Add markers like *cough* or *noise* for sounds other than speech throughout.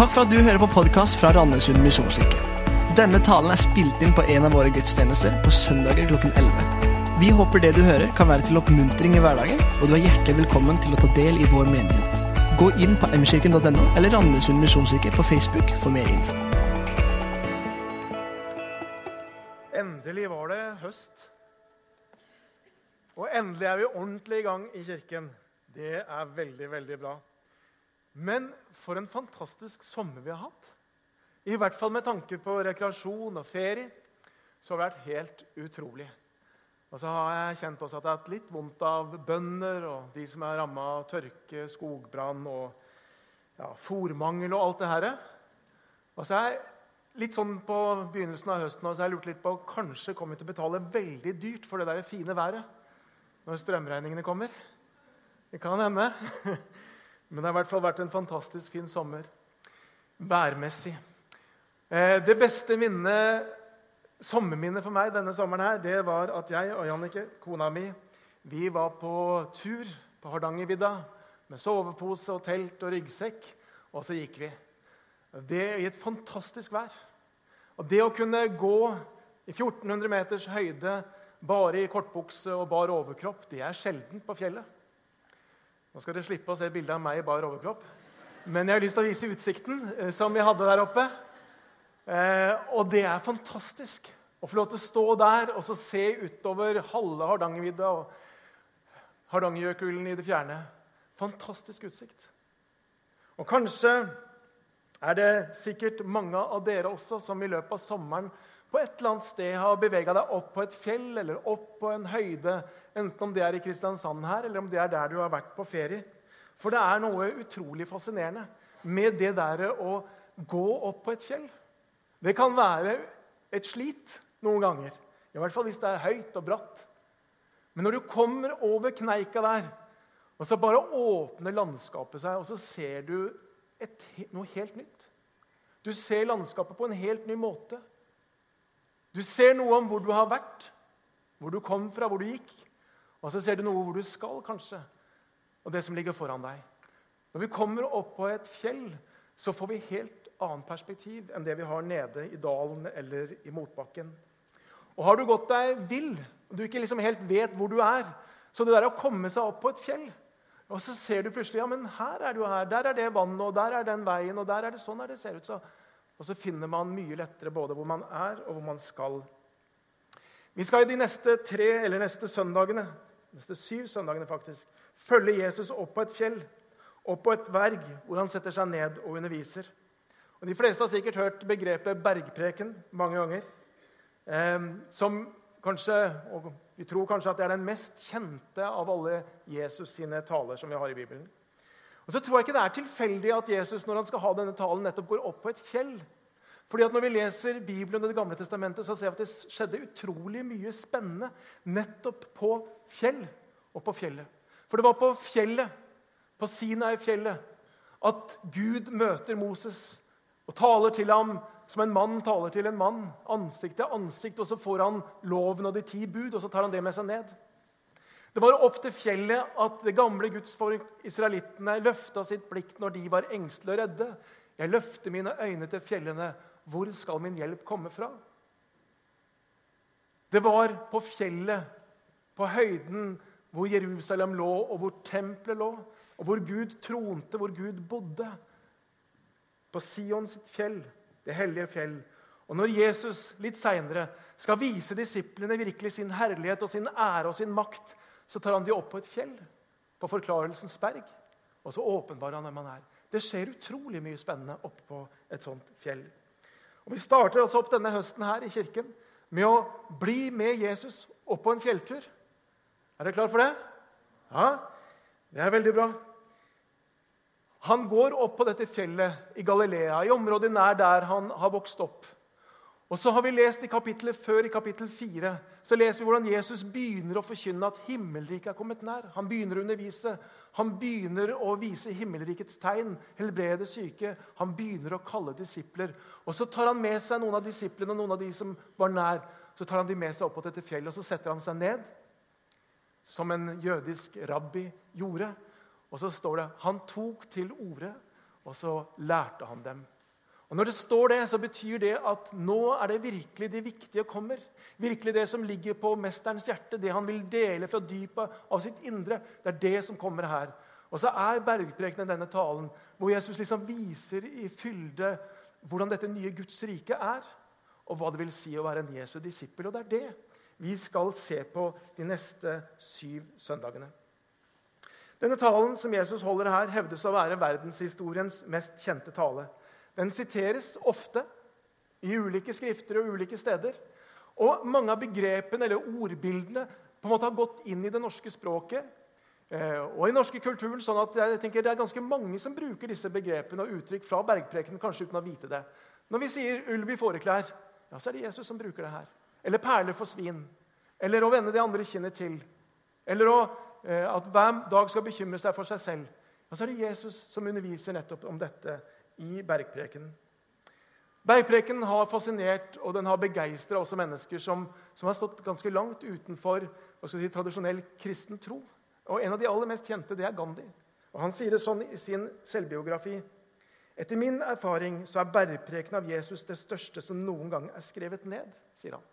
Takk for at du hører på podkast fra Randesund misjonskirke. Denne talen er spilt inn på en av våre gudstjenester på søndager klokken 11. Vi håper det du hører, kan være til oppmuntring i hverdagen, og du er hjertelig velkommen til å ta del i vår menighet. Gå inn på mkirken.no eller Randesund misjonskirke på Facebook for mer info. Endelig var det høst. Og endelig er vi ordentlig i gang i kirken. Det er veldig, veldig bra. Men for en fantastisk sommer vi har hatt. I hvert fall med tanke på rekreasjon og ferie. Så har det vært helt utrolig. Og så har jeg kjent også at jeg har hatt litt vondt av bønder og de som er ramma av tørke, skogbrann og ja, fòrmangel og alt det her. Og så er jeg litt sånn på begynnelsen av høsten og så har jeg lurt litt på kanskje kommer vi til å betale veldig dyrt for det der fine været når strømregningene kommer. Det kan hende. *laughs* Men det har i hvert fall vært en fantastisk fin sommer værmessig. Eh, det beste minnet, sommerminnet for meg denne sommeren her, det var at jeg og Jannike, kona mi, vi var på tur på Hardangervidda med sovepose og telt og ryggsekk, og så gikk vi. Det i et fantastisk vær. Og det å kunne gå i 1400 meters høyde bare i kortbukse og bar overkropp, det er sjeldent på fjellet. Nå skal dere slippe å se bilde av meg i bar overkropp. Men jeg har lyst til å vise utsikten eh, som vi hadde der oppe. Eh, og det er fantastisk å få lov til å stå der og se utover halve Hardangervidda og Hardangerjøkulen i det fjerne. Fantastisk utsikt. Og kanskje er det sikkert mange av dere også som i løpet av sommeren på et eller annet sted har bevega deg opp på et fjell eller opp på en høyde, enten om det er i Kristiansand her, eller om det er der du har vært på ferie. For det er noe utrolig fascinerende med det der å gå opp på et fjell. Det kan være et slit noen ganger, i hvert fall hvis det er høyt og bratt. Men når du kommer over kneika der, og så bare åpner landskapet seg, og så ser du et, noe helt nytt. Du ser landskapet på en helt ny måte. Du ser noe om hvor du har vært, hvor du kom fra, hvor du gikk. Og så ser du noe hvor du skal, kanskje, og det som ligger foran deg. Når vi kommer opp på et fjell, så får vi helt annet perspektiv enn det vi har nede i dalen eller i motbakken. Og Har du gått deg vill og du ikke liksom helt vet hvor du er, så det der å komme seg opp på et fjell og så ser du plutselig ja, men her er du her, der er det vannet, og der er den veien, og der er det sånn er det ser ut. Så og så finner man mye lettere både hvor man er, og hvor man skal. Vi skal i de neste tre eller neste søndagene, neste syv søndagene faktisk, følge Jesus opp på et fjell, opp på et verg, hvor han setter seg ned og underviser. Og De fleste har sikkert hørt begrepet bergpreken mange ganger. Eh, som kanskje, og Vi tror kanskje at det er den mest kjente av alle Jesus sine taler som vi har i Bibelen. Og så tror jeg ikke det er tilfeldig at Jesus når han skal ha denne talen, nettopp går opp på et fjell. Fordi at Når vi leser Bibelen og Det gamle testamentet, så ser vi at det skjedde utrolig mye spennende nettopp på fjell og på fjellet. For det var på fjellet, på Sinai-fjellet, at Gud møter Moses og taler til ham som en mann taler til en mann, ansikt til ansikt. Og så får han loven og de ti bud, og så tar han det med seg ned. Det var opp til fjellet at det gamle gudsfolk, israelittene, løfta sitt blikk når de var engstelige og redde. Jeg løfter mine øyne til fjellene. Hvor skal min hjelp komme fra? Det var på fjellet, på høyden hvor Jerusalem lå, og hvor tempelet lå, og hvor Gud tronte, hvor Gud bodde. På Sion sitt fjell, det hellige fjell. Og når Jesus litt seinere skal vise disiplene virkelig sin herlighet og sin ære og sin makt, så tar han de opp på et fjell, på Forklarelsens berg, og så åpenbarer han hvem han er. Det skjer utrolig mye spennende oppe på et sånt fjell. Og Vi starter altså opp denne høsten her i kirken med å bli med Jesus opp på en fjelltur. Er dere klar for det? Ja, det er veldig bra. Han går opp på dette fjellet i Galilea, i området nær der han har vokst opp. Og så har vi lest i kapittelet før, i kapittel 4, så leser vi hvordan Jesus begynner å forkynne at himmelriket er kommet nær. Han begynner å undervise. Han begynner å vise himmelrikets tegn, helbrede syke. Han begynner å kalle disipler. Og Så tar han med seg noen av disiplene noen av de som var nær. Så tar han de med seg opp på dette fjellet og så setter han seg ned, som en jødisk rabbi gjorde. Og så står det han tok til orde, og så lærte han dem. Og Når det står det, så betyr det at nå er det virkelig det viktige kommer. Virkelig det som ligger på mesterens hjerte, det han vil dele fra dypet av sitt indre. Det er det som kommer her. Og så er bergprekenen denne talen hvor Jesus liksom viser i fylde hvordan dette nye Guds rike er, og hva det vil si å være en Jesu disippel. Og det er det vi skal se på de neste syv søndagene. Denne talen som Jesus holder her, hevdes å være verdenshistoriens mest kjente tale. Den siteres ofte i ulike skrifter og ulike steder. Og mange av begrepene eller ordbildene på en måte har gått inn i det norske språket eh, og i norske kulturen. sånn at jeg tenker Det er ganske mange som bruker disse begrepene og uttrykk fra bergprekenen, kanskje uten å vite det. Når vi sier 'ulv i fåreklær', ja, så er det Jesus som bruker det her. Eller 'perler for svin'. Eller 'å vende det andre kinnet til'. Eller å, eh, at hver dag skal bekymre seg for seg selv. Ja, så er det Jesus som underviser nettopp om dette i bergprekenen. Bergpreken har fascinert og den har begeistra også mennesker som, som, har stått ganske langt utenfor si, tradisjonell kristen tro. Og En av de aller mest kjente det er Gandhi. Og Han sier det sånn i sin selvbiografi. Etter min erfaring så er bergpreken av Jesus det største som noen gang er skrevet ned. sier han.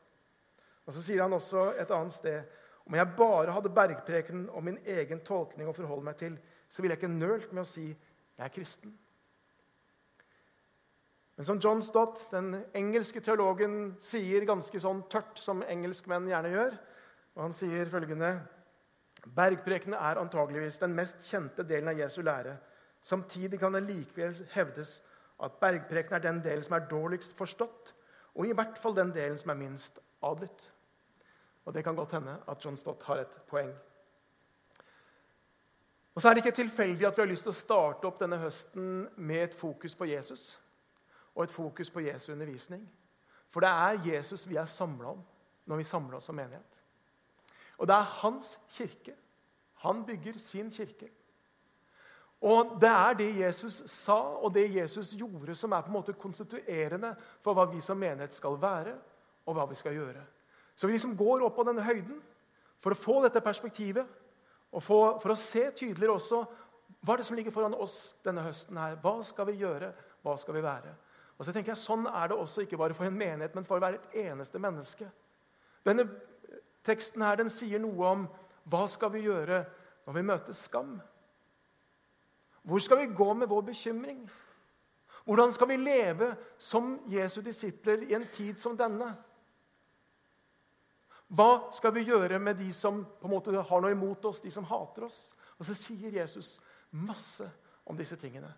Og Så sier han også et annet sted om jeg bare hadde bergpreken og min egen tolkning å forholde meg til, så ville jeg ikke nølt med å si jeg er kristen. Men som John Stott, den engelske teologen, sier ganske sånn tørt, som engelskmenn gjerne gjør, og han sier følgende Bergprekene er antageligvis den mest kjente delen av Jesu lære. Samtidig kan det likevel hevdes at bergprekene er den delen som er dårligst forstått, og i hvert fall den delen som er minst adlydt. Og Det kan godt hende at John Stott har et poeng. Og så er det ikke tilfeldig at vi har lyst til å starte opp denne høsten med et fokus på Jesus og et fokus på Jesu undervisning. For det er Jesus vi er samla om når vi samler oss som menighet. Og det er hans kirke. Han bygger sin kirke. Og Det er det Jesus sa og det Jesus gjorde, som er på en måte konstituerende for hva vi som menighet skal være, og hva vi skal gjøre. Så vi liksom går opp på denne høyden for å få dette perspektivet og for, for å se tydeligere også hva er det som ligger foran oss denne høsten. her. Hva skal vi gjøre? Hva skal vi være? Og så tenker jeg, Sånn er det også ikke bare for en menighet, men for hvert eneste menneske. Denne teksten her, den sier noe om hva skal vi gjøre når vi møter skam. Hvor skal vi gå med vår bekymring? Hvordan skal vi leve som Jesu disipler i en tid som denne? Hva skal vi gjøre med de som på en måte har noe imot oss, de som hater oss? Og så sier Jesus masse om disse tingene.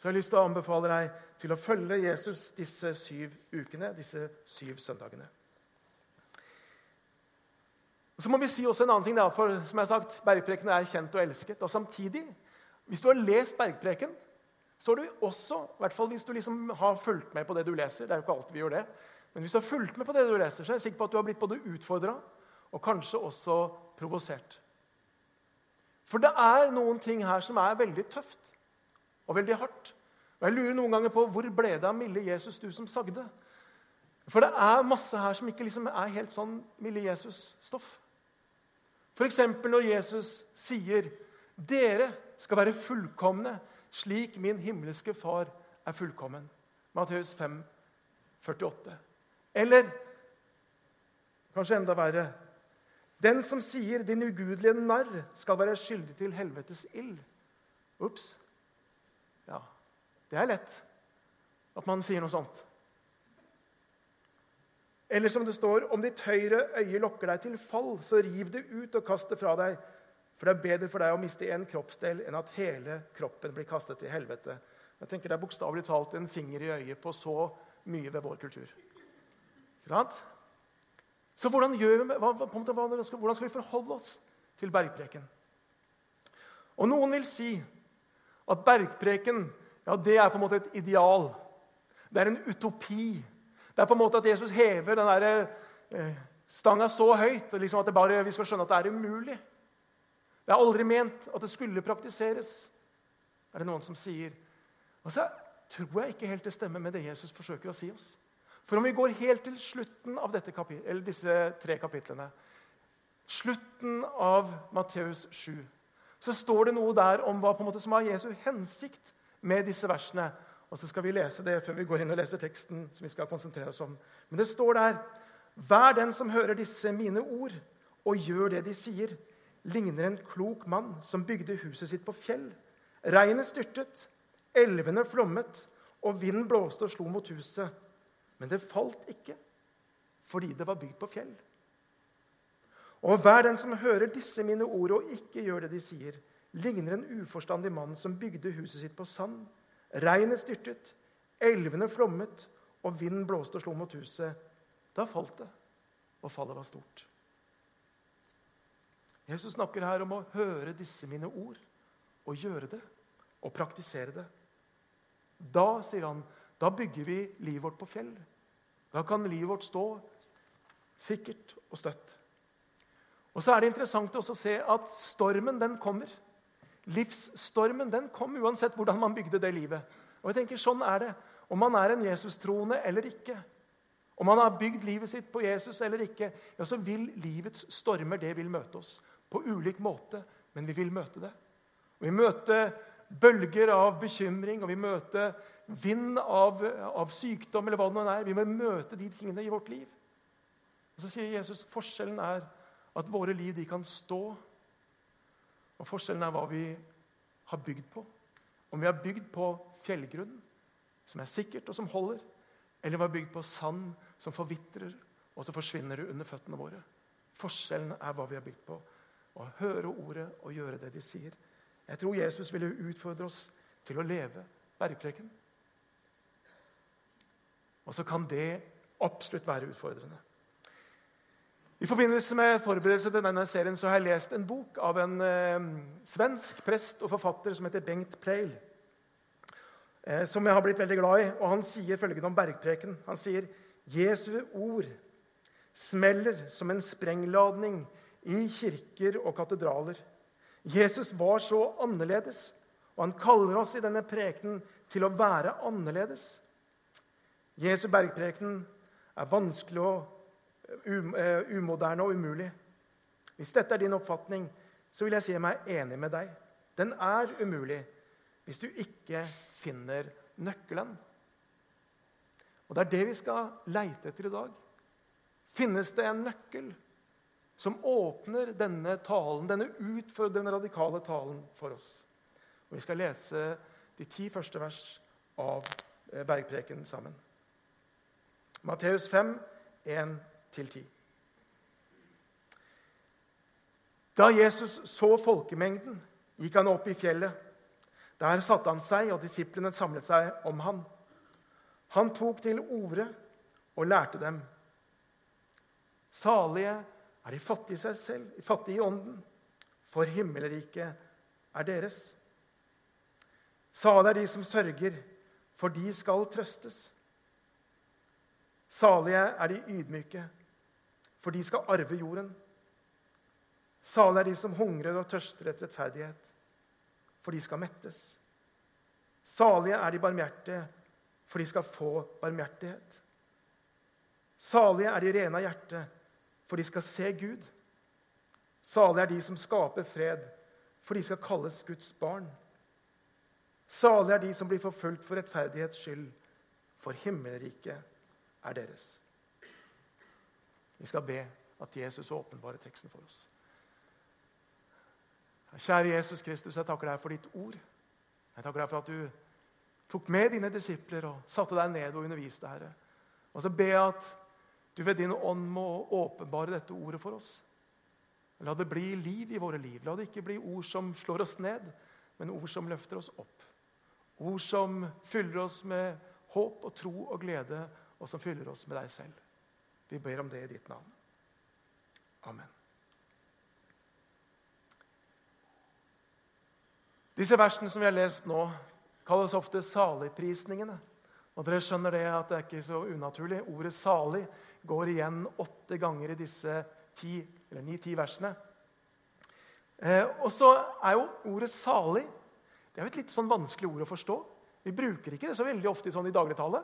Så jeg har lyst til å anbefale deg til å følge Jesus disse syv ukene, disse syv søndagene. Og så må vi si også en annen ting, for som jeg har sagt, Bergpreken er kjent og elsket. Og samtidig, hvis du har lest Bergpreken, så har du også, i hvert fall hvis du liksom har fulgt med på det du leser det er jo ikke alltid vi gjør det, men hvis du har fulgt med på det du leser, så er jeg sikker på at du har blitt både utfordra og kanskje også provosert. For det er noen ting her som er veldig tøft og veldig hardt. Og Jeg lurer noen ganger på hvor ble det av milde Jesus, du som sagde? For det er masse her som ikke liksom er helt sånn milde Jesus-stoff. F.eks. når Jesus sier, 'Dere skal være fullkomne, slik min himmelske Far er fullkommen'. Matteus 5, 48. Eller kanskje enda verre Den som sier 'din ugudelige narr', skal være skyldig til helvetes ild. Ops. Ja, det er lett at man sier noe sånt. Eller som det står om ditt høyre øye lokker deg til fall, så riv det ut og kast det fra deg. For det er bedre for deg å miste en kroppsdel enn at hele kroppen blir kastet til helvete. Jeg tenker Det er bokstavelig talt en finger i øyet på så mye ved vår kultur. Ikke sant? Så hvordan, gjør vi, hvordan skal vi forholde oss til bergpreken? Og Noen vil si at bergpreken ja, det er på en måte et ideal. Det er en utopi. Det er på en måte at Jesus hever den der, eh, stanga så høyt liksom at det bare, vi skal skjønne at det er umulig. Det er aldri ment at det skulle praktiseres, er det noen som sier. Og så tror jeg ikke helt det stemmer med det Jesus forsøker å si oss. For om vi går helt til slutten av disse tre kapitlene, slutten av Matteus 7, så står det noe der om hva på en måte som er Jesu hensikt med disse versene. Og så skal vi lese det før vi går inn og leser teksten. som vi skal konsentrere oss om. Men det står der Hver den som hører disse mine ord og gjør det de sier, ligner en klok mann som bygde huset sitt på fjell. Regnet styrtet, elvene flommet, og vinden blåste og slo mot huset. Men det falt ikke, fordi det var bygd på fjell. Og hver den som hører disse mine ord og ikke gjør det de sier, ligner en uforstandig mann som bygde huset sitt på sand. Regnet styrtet, elvene flommet, og vinden blåste og slo mot huset. Da falt det, og fallet var stort. Jesus snakker her om å høre disse mine ord og gjøre det og praktisere det. Da, sier han, da bygger vi livet vårt på fjell. Da kan livet vårt stå sikkert og støtt. Og så er det interessant å se at stormen den kommer. Livsstormen den kom uansett hvordan man bygde det livet. Og jeg tenker, Sånn er det. Om man er en Jesus-troende eller ikke, om man har bygd livet sitt på Jesus eller ikke, ja, så vil livets stormer det vil møte oss. På ulik måte, men vi vil møte det. Og vi møter bølger av bekymring, og vi møter vind av, av sykdom, eller hva det nå er. Vi må møte de tingene i vårt liv. Og Så sier Jesus forskjellen er at våre liv de kan stå og Forskjellen er hva vi har bygd på. Om vi har bygd på fjellgrunn, som er sikkert og som holder, eller om vi har bygd på sand som forvitrer, og så forsvinner det under føttene våre. Forskjellen er hva vi har bygd på. Å høre ordet og gjøre det de sier. Jeg tror Jesus ville utfordre oss til å leve bergpreken. Og så kan det absolutt være utfordrende. I forbindelse med forberedelse til denne serien så har jeg lest en bok av en eh, svensk prest og forfatter som heter Bengt Pleil. Eh, som jeg har blitt veldig glad i. og Han sier følgende om bergpreken. Han sier Jesu ord smeller som en sprengladning i kirker og katedraler. Jesus var så annerledes, og han kaller oss i denne prekenen til å være annerledes. Jesu bergpreken er vanskelig å umoderne og umulig. Hvis dette er din oppfatning, så vil jeg si meg enig med deg. Den er umulig hvis du ikke finner nøkkelen. Og Det er det vi skal leite etter i dag. Finnes det en nøkkel som åpner denne talen, denne utfordrende, radikale talen for oss? Og Vi skal lese de ti første vers av eh, bergpreken sammen. Matteus 5, 1 til 10. Da Jesus så folkemengden, gikk han opp i fjellet. Der satte han seg, og disiplene samlet seg om han. Han tok til orde og lærte dem. Salige er de fattige i seg selv, de fattige i ånden, for himmelriket er deres. Salige er de som sørger, for de skal trøstes. Salige er de ydmyke, for de skal arve jorden. Salige er de som hungrer og tørster etter rettferdighet, for de skal mettes. Salige er de barmhjertige, for de skal få barmhjertighet. Salige er de rene av hjerte, for de skal se Gud. Salige er de som skaper fred, for de skal kalles Guds barn. Salige er de som blir forfulgt for rettferdighets skyld, for himmelriket er deres. Vi skal be at Jesus åpenbarer teksten for oss. Kjære Jesus Kristus, jeg takker deg for ditt ord. Jeg takker deg for at du tok med dine disipler og satte deg ned og underviste, Herre. Og så ber jeg at du ved din ånd må åpenbare dette ordet for oss. La det bli liv i våre liv. La det ikke bli ord som slår oss ned, men ord som løfter oss opp. Ord som fyller oss med håp og tro og glede, og som fyller oss med deg selv. Vi ber om det i ditt navn. Amen. Disse versene som vi har lest nå, kalles ofte saligprisningene. Og dere skjønner det at det er ikke så unaturlig. Ordet 'salig' går igjen åtte ganger i disse ni-ti versene. Eh, og så er jo ordet 'salig' det er jo et litt sånn vanskelig ord å forstå. Vi bruker ikke det så veldig ofte sånn i dagligtale.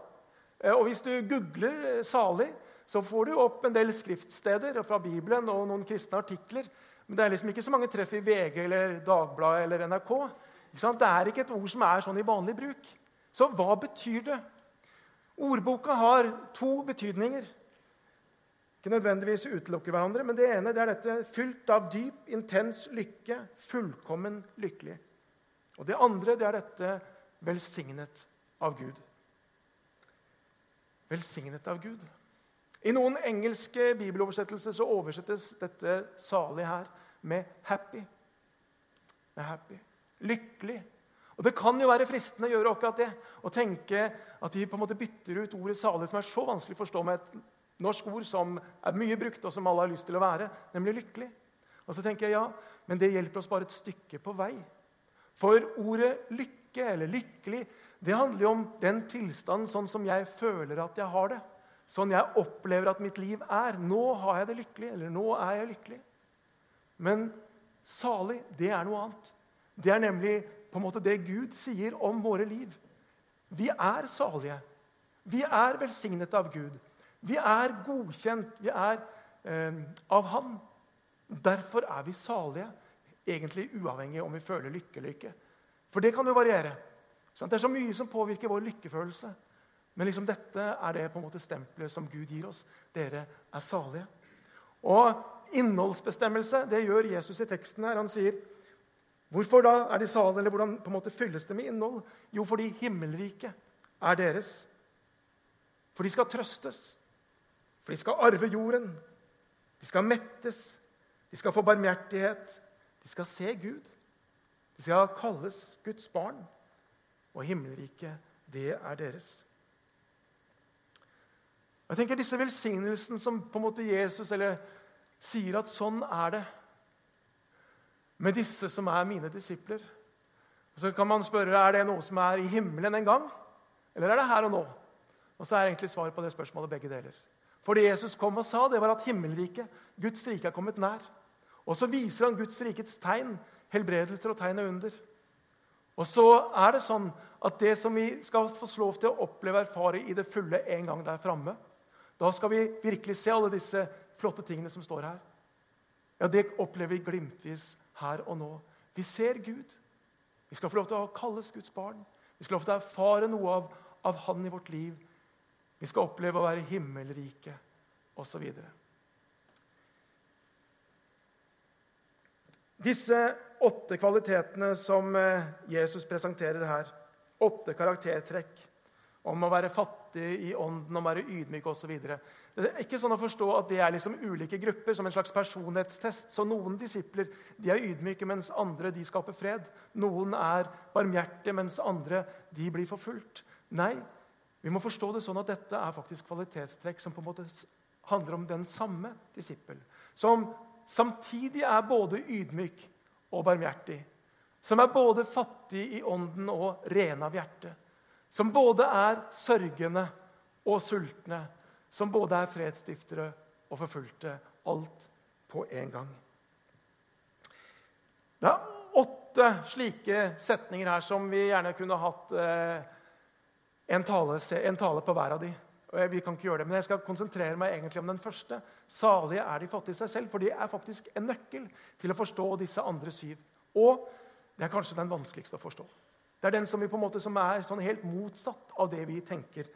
Eh, og hvis du googler 'salig', så får du opp en del skriftsteder fra Bibelen og noen kristne artikler. Men det er liksom ikke så mange treff i VG eller Dagbladet eller NRK. Det er ikke et ord som er sånn i vanlig bruk. Så hva betyr det? Ordboka har to betydninger. Ikke nødvendigvis utelukker hverandre, men det ene det er dette fylt av dyp, intens lykke, fullkommen lykkelig. Og det andre det er dette velsignet av Gud. Velsignet av Gud. I noen engelske bibeloversettelser så oversettes dette salig her med 'happy'. Happy. Lykkelig. Og Det kan jo være fristende å gjøre akkurat det. Å tenke at vi på en måte bytter ut ordet 'salig', som er så vanskelig å forstå, med et norsk ord som er mye brukt, og som alle har lyst til å være, nemlig 'lykkelig'. Og så tenker jeg ja, men det hjelper oss bare et stykke på vei. For ordet 'lykke' eller 'lykkelig' det handler jo om den tilstanden sånn som jeg føler at jeg har det. Sånn jeg opplever at mitt liv er. Nå har jeg det lykkelig, eller nå er jeg lykkelig. Men salig, det er noe annet. Det er nemlig på en måte det Gud sier om våre liv. Vi er salige. Vi er velsignet av Gud. Vi er godkjent. Vi er eh, av Han. Derfor er vi salige, egentlig uavhengig om vi føler lykke eller ikke. For det kan jo variere. Det er så mye som påvirker vår lykkefølelse. Men liksom dette er det på en måte stempelet som Gud gir oss. Dere er salige. Og innholdsbestemmelse det gjør Jesus i teksten. her. Han sier Hvorfor da er de salige, eller hvordan på en måte fylles det med innhold? Jo, fordi himmelriket er deres. For de skal trøstes. For de skal arve jorden. De skal mettes. De skal få barmhjertighet. De skal se Gud. De skal kalles Guds barn. Og himmelriket, det er deres. Jeg tenker Disse velsignelsene som på en måte Jesus eller, sier at sånn er det med disse som er mine disipler. Og Så kan man spørre er det noe som er i himmelen en gang, eller er det her og nå. Og så er egentlig svaret på det spørsmålet begge deler. For det Jesus kom og sa, det var at himmelriket, Guds rike, er kommet nær. Og så viser han Guds rikets tegn, helbredelser og tegn og under. Og så er det sånn at det som vi skal få lov til å oppleve og erfare i det fulle en gang der framme, da skal vi virkelig se alle disse flotte tingene som står her. Ja, Det opplever vi glimtvis her og nå. Vi ser Gud. Vi skal få lov til å kalles Guds barn. Vi skal få lov til å erfare noe av, av Han i vårt liv. Vi skal oppleve å være himmelrike osv. Disse åtte kvalitetene som eh, Jesus presenterer her, åtte karaktertrekk om å være fattig i ånden, å være ydmyk osv. Det er ikke sånn å forstå at det er liksom ulike grupper, som en slags personlighetstest. Så Noen disipler de er ydmyke, mens andre de skaper fred. Noen er barmhjertige, mens andre de blir forfulgt. Nei, vi må forstå det sånn at dette er faktisk kvalitetstrekk som på en måte handler om den samme disippel. Som samtidig er både ydmyk og barmhjertig. Som er både fattig i ånden og ren av hjerte. Som både er sørgende og sultne som både er fredsstiftere og forfulgte. Alt på en gang. Det er åtte slike setninger her som vi gjerne kunne hatt eh, en, tale, en, tale, på hver av de. Vi kan ikke gjøre det, Men jeg skal konsentrere meg egentlig om den første. Salige er de fattige seg selv, for de er faktisk en nøkkel til å forstå disse andre syv. Og det er kanskje den vanskeligste å forstå. Det er den som, vi på en måte, som er sånn helt motsatt av det vi tenker.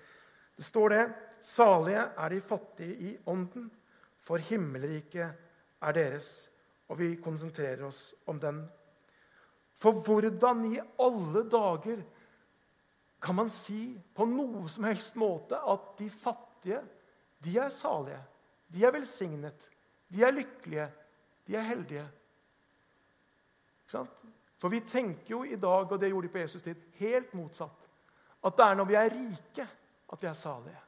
Det står det Salige er de fattige i ånden, for himmelriket er deres. Og vi konsentrerer oss om den. For hvordan i alle dager kan man si på noe som helst måte at de fattige, de er salige, de er velsignet, de er lykkelige, de er heldige? For vi tenker jo i dag, og det gjorde de på Jesus tid, helt motsatt. At det er når vi er rike, at vi er salige.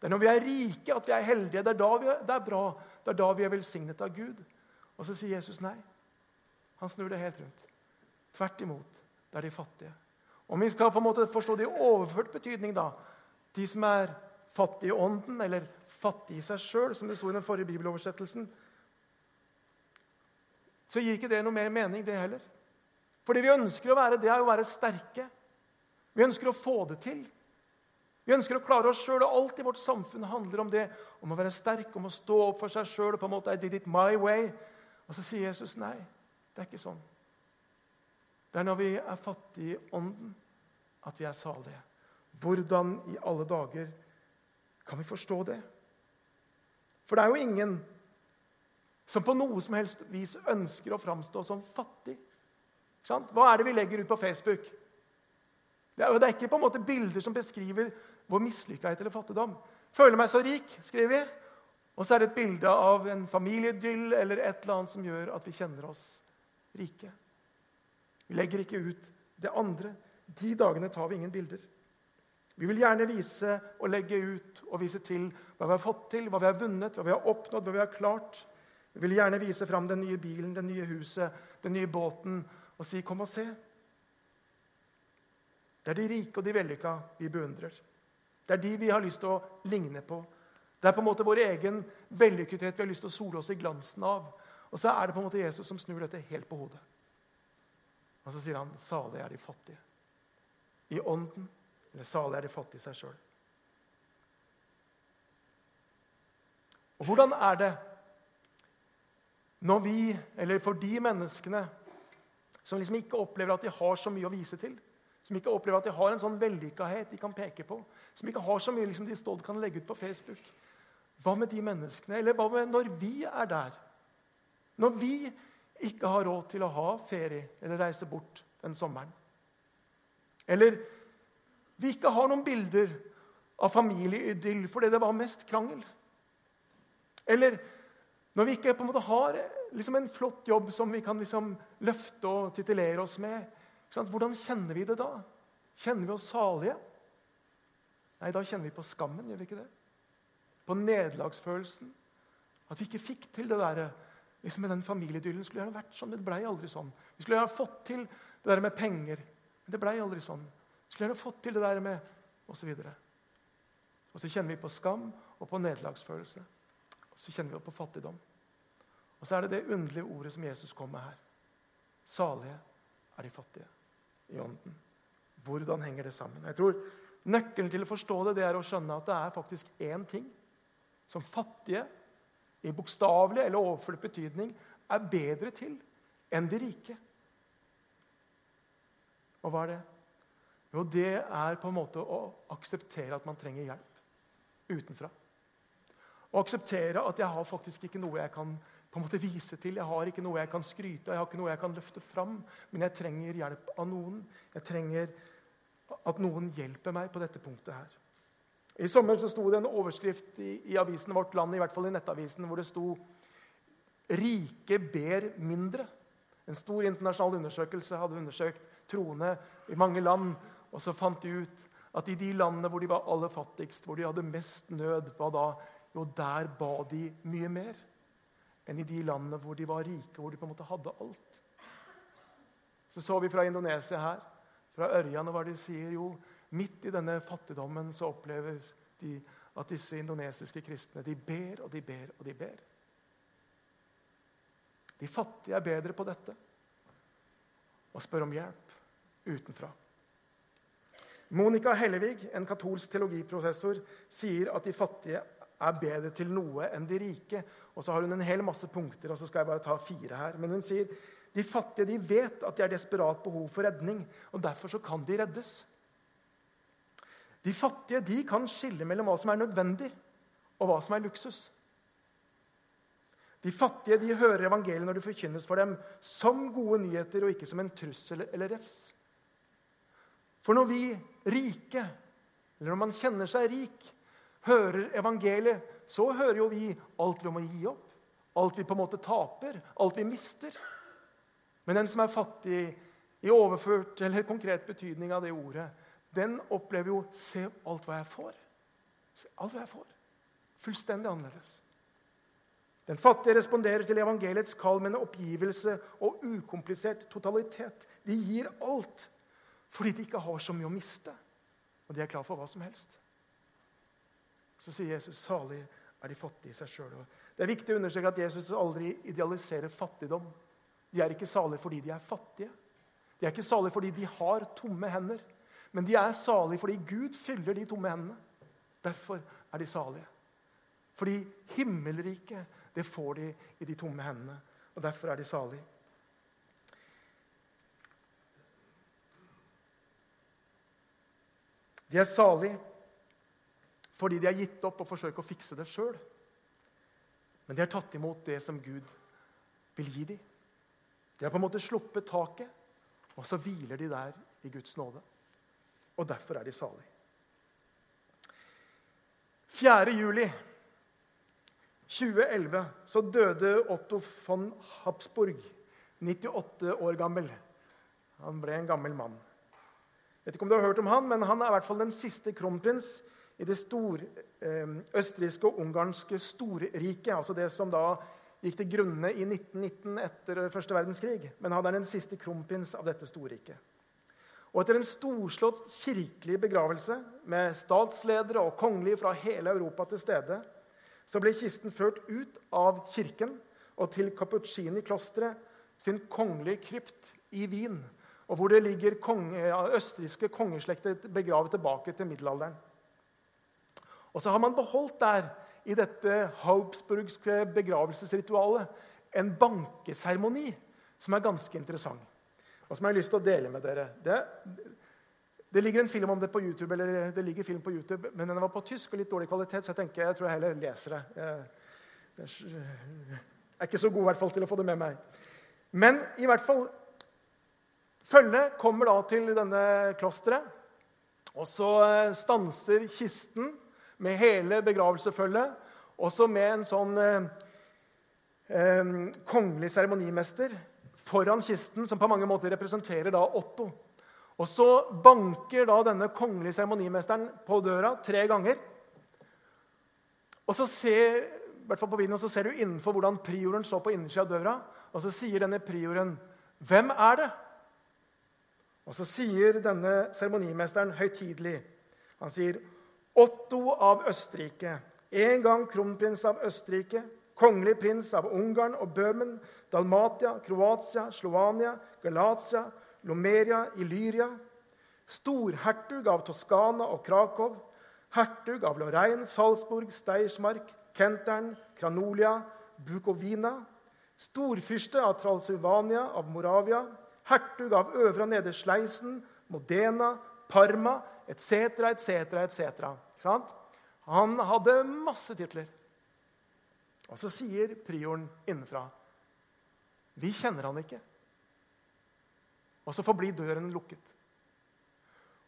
Det er når vi er rike, at vi er heldige. Det er da vi er, det er bra. Det er da vi er velsignet av Gud. Og så sier Jesus nei. Han snur det helt rundt. Tvert imot. Det er de fattige. Om vi skal på en måte forstå det i overført betydning, da De som er fattige i ånden, eller fattige i seg sjøl, som det sto i den forrige bibeloversettelsen, så gir ikke det noe mer mening, det heller. For det vi ønsker å være, det er å være sterke. Vi ønsker å få det til. Vi ønsker å klare oss sjøl, og alt i vårt samfunn handler om det. Om å være sterk, om å stå opp for seg sjøl. I did it my way. Og så sier Jesus nei. Det er ikke sånn. Det er når vi er fattige i ånden, at vi er salige. Hvordan i alle dager kan vi forstå det? For det er jo ingen som på noe som helst vis ønsker å framstå som fattig. Hva er det vi legger ut på Facebook? Det er, det er ikke på en måte bilder som beskriver vår mislykkethet eller fattigdom. 'Føler meg så rik', skriver vi. Og så er det et bilde av en familieidyll eller et eller annet som gjør at vi kjenner oss rike. Vi legger ikke ut det andre. De dagene tar vi ingen bilder. Vi vil gjerne vise og legge ut og vise til hva vi har fått til, hva vi har vunnet, hva vi har oppnådd, hva vi har klart. Vi vil gjerne vise fram den nye bilen, det nye huset, den nye båten og si 'kom og se'. Det er de rike og de vellykka vi beundrer. Det er de vi har lyst til å ligne på. Det er på en måte vår egen vellykkethet vi har lyst til å sole oss i glansen av. Og så er det på en måte Jesus som snur dette helt på hodet. Og så sier han, 'Salig er de fattige'. I ånden. Eller 'salig er de fattige i seg sjøl. Og hvordan er det når vi, eller for de menneskene som liksom ikke opplever at de har så mye å vise til, som ikke opplever at de har en sånn vellykkethet de kan peke på, som ikke har så mye liksom, de stolt kan legge ut på Facebook Hva med de menneskene? Eller hva med når vi er der? Når vi ikke har råd til å ha ferie eller reise bort den sommeren. Eller vi ikke har noen bilder av familieidyll fordi det var mest krangel. Eller når vi ikke på en måte har liksom en flott jobb som vi kan liksom løfte og titulere oss med. Hvordan kjenner vi det da? Kjenner vi oss salige? Nei, da kjenner vi på skammen. gjør vi ikke det? På nederlagsfølelsen. At vi ikke fikk til det der liksom med den familieidyllen. skulle gjerne vært sånn, det blei aldri sånn. Vi skulle gjerne fått til det der med penger, men det blei aldri sånn. Vi skulle gjerne fått til det der med Og så, videre. og så kjenner vi på skam og på nederlagsfølelse. Og så kjenner vi på fattigdom. Og så er det det underlige ordet som Jesus kom med her. Salige er de fattige i ånden. Hvordan henger det sammen? Jeg tror Nøkkelen til å forstå det, det er å skjønne at det er faktisk én ting som fattige i bokstavelig eller overført betydning er bedre til enn de rike. Og hva er det? Jo, det er på en måte å akseptere at man trenger hjelp utenfra. Å akseptere at jeg har faktisk ikke noe jeg kan på en måte vise til. Jeg har ikke noe jeg kan skryte av, jeg har ikke noe jeg kan løfte fram. Men jeg trenger hjelp av noen. Jeg trenger at noen hjelper meg på dette punktet her. I sommer så sto det en overskrift i, i, avisen Vårt Land, i hvert fall i nettavisen, hvor det sto 'Rike ber mindre'. En stor internasjonal undersøkelse hadde undersøkt troende i mange land. Og så fant de ut at i de landene hvor de var aller fattigst, hvor de hadde mest nød, hva da? Jo, der ba de mye mer enn i de landene hvor de var rike, hvor de på en måte hadde alt. Så så vi fra Indonesia her, fra Ørjan, hva de sier. Jo, Midt i denne fattigdommen så opplever de at disse indonesiske kristne de ber og de ber og de ber. De fattige er bedre på dette og spør om hjelp utenfra. Monica Hellevig, en katolsk teologiprofessor, sier at de fattige er bedre til noe enn de rike. Og så har hun en hel masse punkter, og så skal jeg bare ta fire her. Men hun sier de fattige de vet at de har desperat behov for redning, og derfor så kan de reddes. De fattige de kan skille mellom hva som er nødvendig, og hva som er luksus. De fattige de hører evangeliet når det forkynnes for dem som gode nyheter og ikke som en trussel eller refs. For når vi rike, eller når man kjenner seg rik, hører evangeliet, så hører jo vi alt vi må gi opp, alt vi på en måte taper, alt vi mister. Men den som er fattig i overført eller konkret betydning av det ordet, den opplever jo Se alt hva jeg får. Se alt hva jeg får. Fullstendig annerledes. Den fattige responderer til evangeliets kall med en oppgivelse og ukomplisert totalitet. De gir alt fordi de ikke har så mye å miste, og de er klar for hva som helst. Så sier Jesus salig er de fattige i seg sjøl. Det er viktig å understreke at Jesus aldri idealiserer fattigdom. De er ikke salige fordi de er fattige. De er ikke salige fordi de har tomme hender. Men de er salige fordi Gud fyller de tomme hendene. Derfor er de salige. Fordi himmelriket, det får de i de tomme hendene. Og derfor er de salige. De er salige fordi de har gitt opp og forsøkt å fikse det sjøl. Men de har tatt imot det som Gud vil gi dem. De har på en måte sluppet taket, og så hviler de der i Guds nåde. Og derfor er de salige. 4. juli 2011 så døde Otto von Habsburg, 98 år gammel. Han ble en gammel mann. Jeg vet ikke om du har hørt om han, men han er i hvert fall den siste kronprins i det store, eh, østerrikske og ungarske storriket. Altså det som da gikk til grunne i 1919 etter første verdenskrig. Men han er den siste kronprins av dette storriket. Og etter en storslått kirkelig begravelse med statsledere og kongelige fra hele Europa til stede, så ble kisten ført ut av kirken og til Cappuccini-klosteret sin kongelige krypt i Wien, og hvor det ligger konge, østerrikske kongeslekter begravet tilbake til middelalderen. Og så har man beholdt der i dette Habsburgske begravelsesritualet en bankeseremoni som er ganske interessant, og som jeg har lyst til å dele med dere. Det, det ligger en film om det på YouTube, eller det ligger film på YouTube, men den var på tysk og litt dårlig kvalitet, så jeg tenker jeg tror jeg heller leser det. Jeg er ikke så god i hvert fall til å få det med meg. Men i hvert fall Følget kommer da til denne klosteret. Og så stanser kisten med hele begravelsesfølget, også med en sånn eh, eh, kongelig seremonimester foran kisten, som på mange måter representerer da Otto. Og Så banker da denne kongelige seremonimesteren på døra tre ganger. Og så ser, i hvert fall på videoen, så ser du innenfor hvordan prioren står på innersida av døra. Og så sier denne prioren, 'Hvem er det?' Og så sier denne seremonimesteren høytidelig Han sier, Otto av Østerrike, en gang kronprins av Østerrike, kongelig prins av Ungarn og Bøhmen, Dalmatia, Kroatia, Slovania, Galatia, Lomeria, Illyria, storhertug av Toskana og Krakow, hertug av Lorraine, Salzburg, Steirsmark, Kentern, Kranolia, Bukovina, storfyrste av Transylvania, av Moravia, hertug av Øvre og Nedre Sleisen, Modena, Parma, etc., etc., etc. Han hadde masse titler. Og så sier prioren innenfra Vi kjenner han ikke. Og så forblir døren lukket.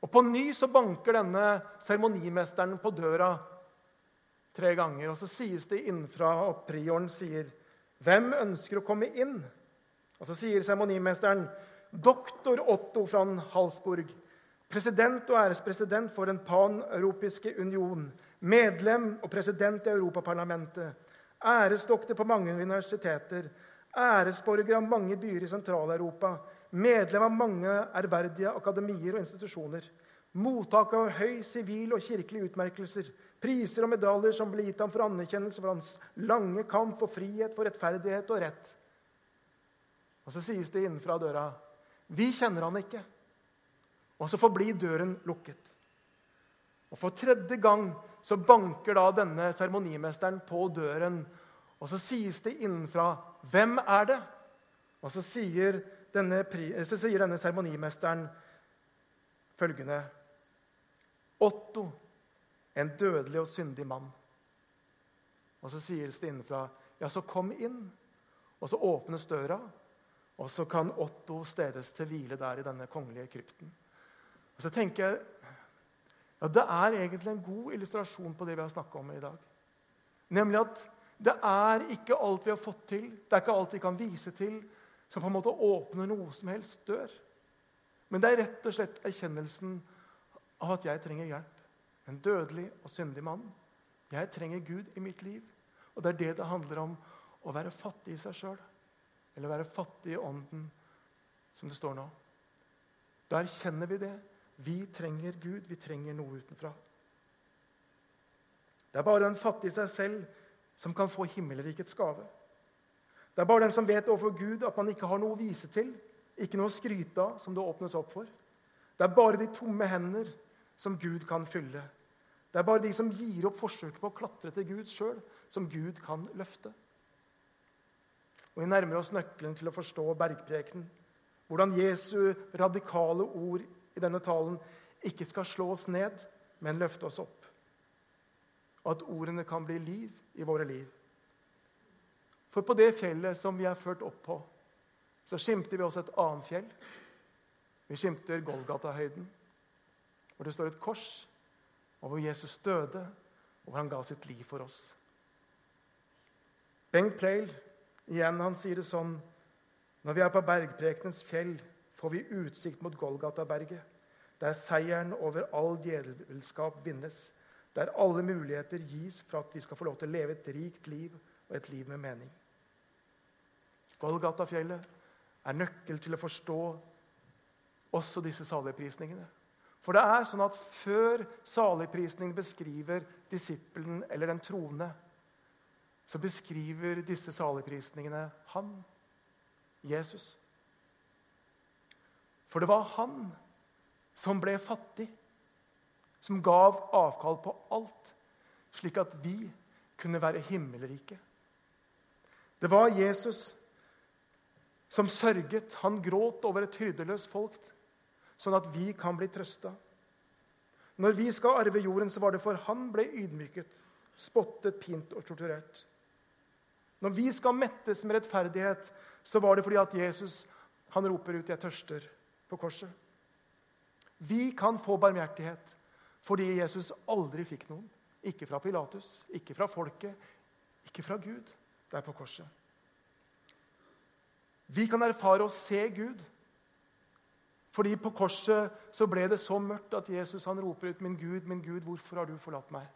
Og På ny så banker denne seremonimesteren på døra tre ganger. Og så sies det innenfra, og prioren sier, 'Hvem ønsker å komme inn?' Og så sier seremonimesteren, 'Doktor Otto fra Halsburg.' President og ærespresident for Den paneuropiske union, medlem og president i Europaparlamentet, æresdoktor på mange universiteter, æresborger av mange byer i Sentral-Europa, medlem av mange ærverdige akademier og institusjoner, mottaker av høy sivil og kirkelig utmerkelser, priser og medaljer som ble gitt ham for anerkjennelse for hans lange kamp for frihet, for rettferdighet og rett. Og så sies det innenfra døra Vi kjenner han ikke. Og så forblir døren lukket. Og For tredje gang så banker da denne seremonimesteren på døren. Og så sies det innenfra 'Hvem er det?' Og denne, så sier denne seremonimesteren følgende Otto, en dødelig og syndig mann. Og så sies det innenfra 'Ja, så kom inn.' Og så åpnes døra, og så kan Otto stedes til hvile der i denne kongelige krypten. Og så tenker jeg ja, Det er egentlig en god illustrasjon på det vi har snakka om i dag. Nemlig at det er ikke alt vi har fått til, det er ikke alt vi kan vise til, som på en måte åpner noe som helst dør. Men det er rett og slett erkjennelsen av at jeg trenger hjelp. En dødelig og syndig mann. Jeg trenger Gud i mitt liv. Og det er det det handler om å være fattig i seg sjøl. Eller være fattig i ånden, som det står nå. Da erkjenner vi det. Vi trenger Gud, vi trenger noe utenfra. Det er bare den fattige seg selv som kan få himmelrikets gave. Det er bare den som vet overfor Gud at man ikke har noe å vise til, ikke noe å skryte av, som det åpnes opp for. Det er bare de tomme hender som Gud kan fylle. Det er bare de som gir opp forsøket på å klatre til Gud sjøl, som Gud kan løfte. Og Vi nærmer oss nøkkelen til å forstå bergprekenen. Hvordan Jesu radikale ord i denne talen ikke skal slå oss ned, men løfte oss opp. Og at ordene kan bli liv i våre liv. For på det fjellet som vi er ført opp på, så skimter vi også et annet fjell. Vi skimter Golgata-høyden, hvor det står et kors, og hvor Jesus døde, og hvor han ga sitt liv for oss. Bengt Pleil igjen, han sier det sånn Når vi er på bergprekenens fjell, får vi utsikt mot Golgata-berget, der seieren over all djevelskap vinnes, der alle muligheter gis for at vi skal få lov til å leve et rikt liv og et liv med mening. Golgata-fjellet er nøkkel til å forstå også disse saligprisningene. For det er sånn at før saligprisning beskriver disippelen eller den troende, så beskriver disse saligprisningene han, Jesus. For det var han som ble fattig, som gav avkall på alt, slik at vi kunne være himmelrike. Det var Jesus som sørget. Han gråt over et hyrdeløst folk, sånn at vi kan bli trøsta. Når vi skal arve jorden, så var det for han ble ydmyket, spottet, pint og torturert. Når vi skal mettes med rettferdighet, så var det fordi at Jesus han roper ut 'Jeg tørster' på korset. Vi kan få barmhjertighet fordi Jesus aldri fikk noen. Ikke fra Pilatus, ikke fra folket, ikke fra Gud der på korset. Vi kan erfare å se Gud. Fordi på korset så ble det så mørkt at Jesus han roper ut, 'Min Gud, min Gud, hvorfor har du forlatt meg?'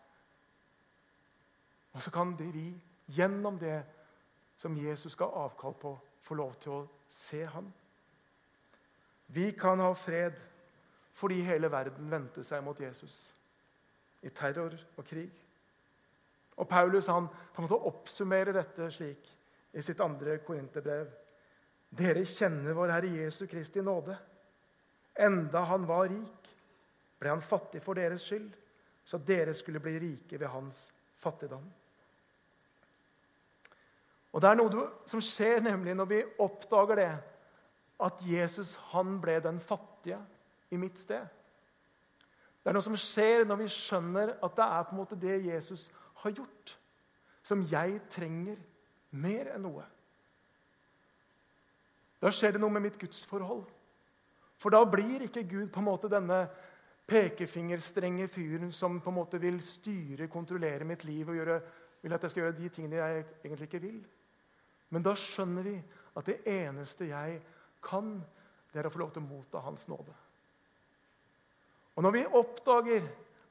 Og så kan vi gjennom det som Jesus skal avkall på, få lov til å se ham. Vi kan ha fred fordi hele verden vendte seg mot Jesus i terror og krig. Og Paulus han på en måte oppsummerer dette slik i sitt andre korinterbrev. Dere kjenner vår Herre Jesu Kristi nåde. Enda han var rik, ble han fattig for deres skyld, så dere skulle bli rike ved hans fattigdom. Og Det er noe som skjer nemlig når vi oppdager det, at Jesus han ble den fattige i mitt sted. Det er noe som skjer når vi skjønner at det er på en måte det Jesus har gjort, som jeg trenger mer enn noe. Da skjer det noe med mitt gudsforhold. For da blir ikke Gud på en måte denne pekefingerstrenge fyren som på en måte vil styre, kontrollere mitt liv og gjøre, vil at jeg skal gjøre de tingene jeg egentlig ikke vil. Men da skjønner vi at det eneste jeg kan, det er få lov til å motta Hans nåde. Og Når vi oppdager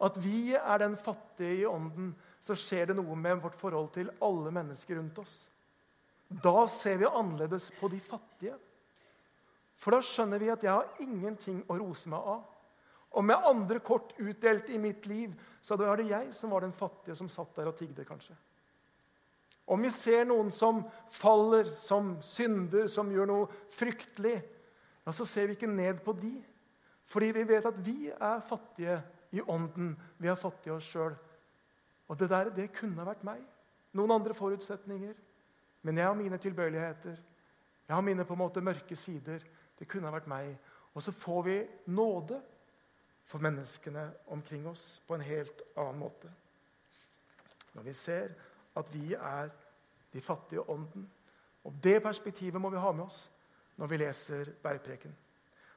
at vi er den fattige i ånden, så skjer det noe med vårt forhold til alle mennesker rundt oss. Da ser vi annerledes på de fattige. For da skjønner vi at jeg har ingenting å rose meg av. Og med andre kort utdelt i mitt liv, så var det jeg som var den fattige som satt der og tigde, kanskje. Om vi ser noen som faller, som synder, som gjør noe fryktelig, ja, så ser vi ikke ned på de. Fordi vi vet at vi er fattige i ånden. Vi er fattige oss sjøl. Og det der, det kunne ha vært meg. Noen andre forutsetninger. Men jeg har mine tilbøyeligheter. Jeg har mine på en måte mørke sider. Det kunne ha vært meg. Og så får vi nåde for menneskene omkring oss på en helt annen måte. Når vi ser at vi er de fattige ånden. Og Det perspektivet må vi ha med oss når vi leser bergpreken.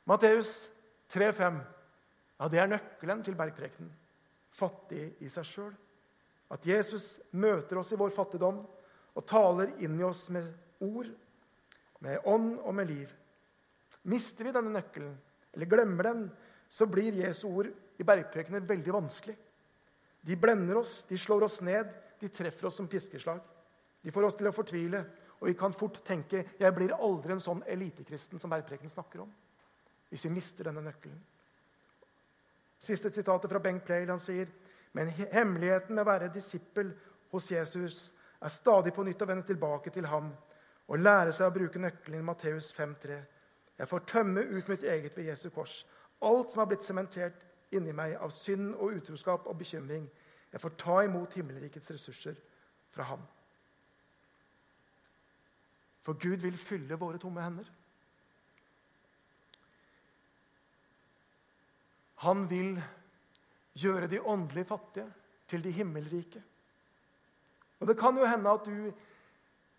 Matteus 3,5 ja, det er nøkkelen til bergprekenen. Fattig i seg sjøl. At Jesus møter oss i vår fattigdom og taler inn i oss med ord, med ånd og med liv. Mister vi denne nøkkelen, eller glemmer den, så blir Jesu ord i bergprekene veldig vanskelig. De blender oss, de slår oss ned, de treffer oss som piskeslag. De får oss til å fortvile, og vi kan fort tenke jeg blir aldri en sånn elitekristen som Bergpreken snakker om. Hvis vi mister denne nøkkelen. Siste sitatet fra Bengt Pleil. Han sier men hemmeligheten med å være disippel hos Jesus er stadig på nytt å vende tilbake til ham og lære seg å bruke nøkkelen i Matteus 5,3. Jeg får tømme ut mitt eget ved Jesu kors. Alt som har blitt sementert inni meg av synd og utroskap og bekymring. Jeg får ta imot himmelrikets ressurser fra ham. For Gud vil fylle våre tomme hender. Han vil gjøre de åndelig fattige til de himmelrike. Og Det kan jo hende at du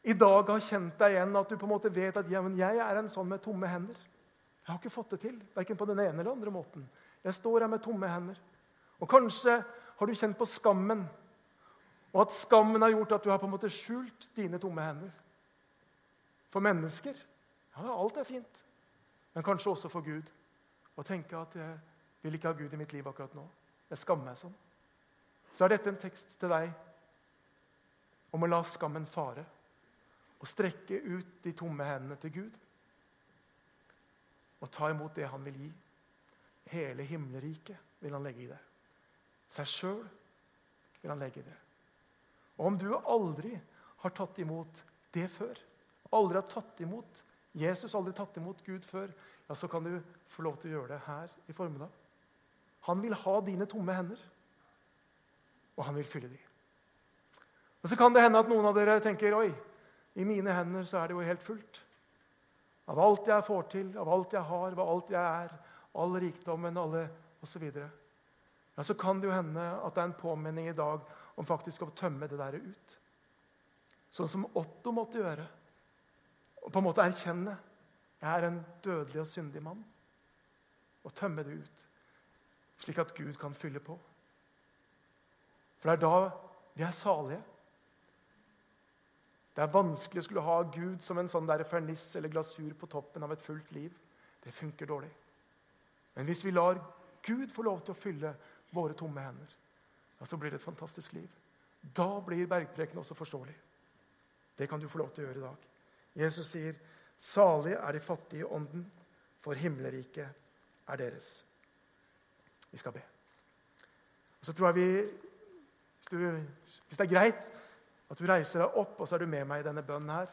i dag har kjent deg igjen, at du på en måte vet at ja, jeg er en sånn med tomme hender. Jeg har ikke fått det til, verken på den ene eller andre måten. Jeg står her med tomme hender. Og Kanskje har du kjent på skammen, og at skammen har gjort at du har på en måte skjult dine tomme hender. For mennesker ja, alt er fint, men kanskje også for Gud. Og tenke at jeg vil ikke ha Gud i mitt liv akkurat nå. Jeg skammer meg sånn. Så er dette en tekst til deg om å la skammen fare og strekke ut de tomme hendene til Gud. Og ta imot det han vil gi. Hele himmelriket vil han legge i det. Seg sjøl vil han legge det. Og om du aldri har tatt imot det før, aldri har tatt imot Jesus, aldri tatt imot Gud før, ja, så kan du få lov til å gjøre det her i formiddag. Han vil ha dine tomme hender, og han vil fylle de. Og Så kan det hende at noen av dere tenker oi, i mine hender så er det jo helt fullt. Av alt jeg får til, av alt jeg har, av alt jeg er, all rikdommen, alle osv. Ja, så kan det jo hende at det er en påminning i dag om faktisk å tømme det der ut. Sånn som Otto måtte gjøre. Og på en måte erkjenne jeg er en dødelig og syndig mann. Og tømme det ut, slik at Gud kan fylle på. For det er da vi er salige. Det er vanskelig å skulle ha Gud som en sånn der ferniss eller glasur på toppen av et fullt liv. Det funker dårlig. Men hvis vi lar Gud få lov til å fylle våre tomme hender, ja, så blir det et fantastisk liv. Da blir bergpreken også forståelig. Det kan du få lov til å gjøre i dag. Jesus sier, 'Salig er de fattige i ånden, for himmelriket er deres'. Vi skal be. Og så tror jeg vi, hvis, du, hvis det er greit, at du reiser deg opp, og så er du med meg i denne bønnen her.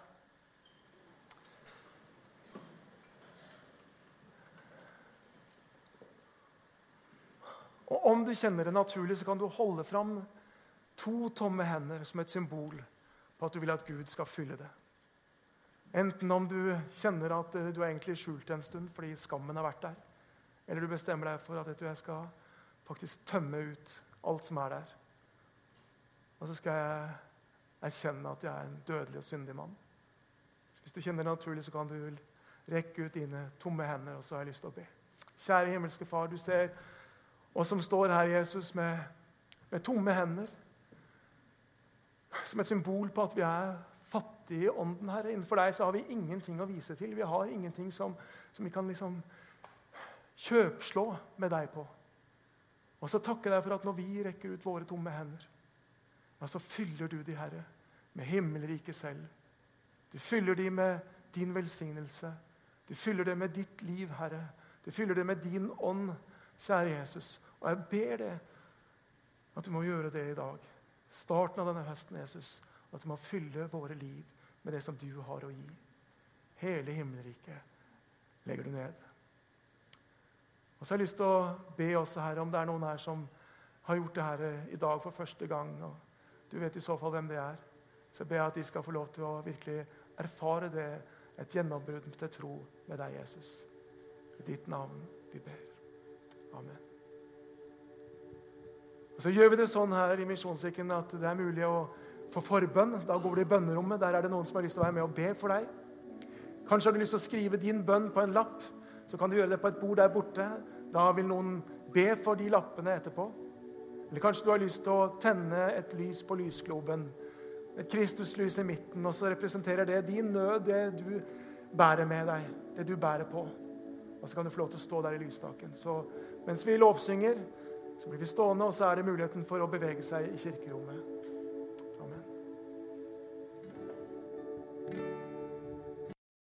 Og Om du kjenner det naturlig, så kan du holde fram to tomme hender som et symbol på at du vil at Gud skal fylle det. Enten om du kjenner at du er egentlig skjult en stund fordi skammen har vært der, eller du bestemmer deg for at du, jeg skal faktisk tømme ut alt som er der. Og så skal jeg erkjenne at jeg er en dødelig og syndig mann. Hvis du kjenner det naturlig, så kan du rekke ut dine tomme hender, og så har jeg lyst til å be. Kjære himmelske Far, du ser oss som står her, Jesus, med, med tomme hender. Som et symbol på at vi er fattige i ånden, Herre. Innenfor deg så har vi ingenting å vise til. Vi har ingenting som, som vi kan liksom kjøpslå med deg på. Og så takker jeg deg for at når vi rekker ut våre tomme hender, ja, så fyller du de, Herre, med himmelriket selv. Du fyller de med din velsignelse. Du fyller det med ditt liv, Herre. Du fyller det med din ånd, kjære Jesus. Og jeg ber deg at du må gjøre det i dag. Starten av denne høsten, Jesus. At du må fylle våre liv med det som du har å gi. Hele himmelriket legger du ned. Og så har jeg lyst til å be også her om det er noen her som har gjort det her i dag for første gang. og du vet i så fall hvem det er. Så jeg ber at de skal få lov til å virkelig erfare det, et gjennombrudd til tro med deg, Jesus. I ditt navn vi ber. Amen. Og Så gjør vi det sånn her i Misjonskirken at det er mulig å få forbønn. Da går du i bønnerommet. Der er det noen som har lyst til å være med og be for deg. Kanskje har du lyst til å skrive din bønn på en lapp. Så kan du gjøre det på et bord der borte. Da vil noen be for de lappene etterpå. Eller kanskje du har lyst til å tenne et lys på lysgloben. Et Kristuslys i midten, og så representerer det din nød, det du bærer med deg, det du bærer på. Og så kan du få lov til å stå der i lysstaken. Så mens vi lovsynger, så blir vi stående, og så er det muligheten for å bevege seg i kirkerommet.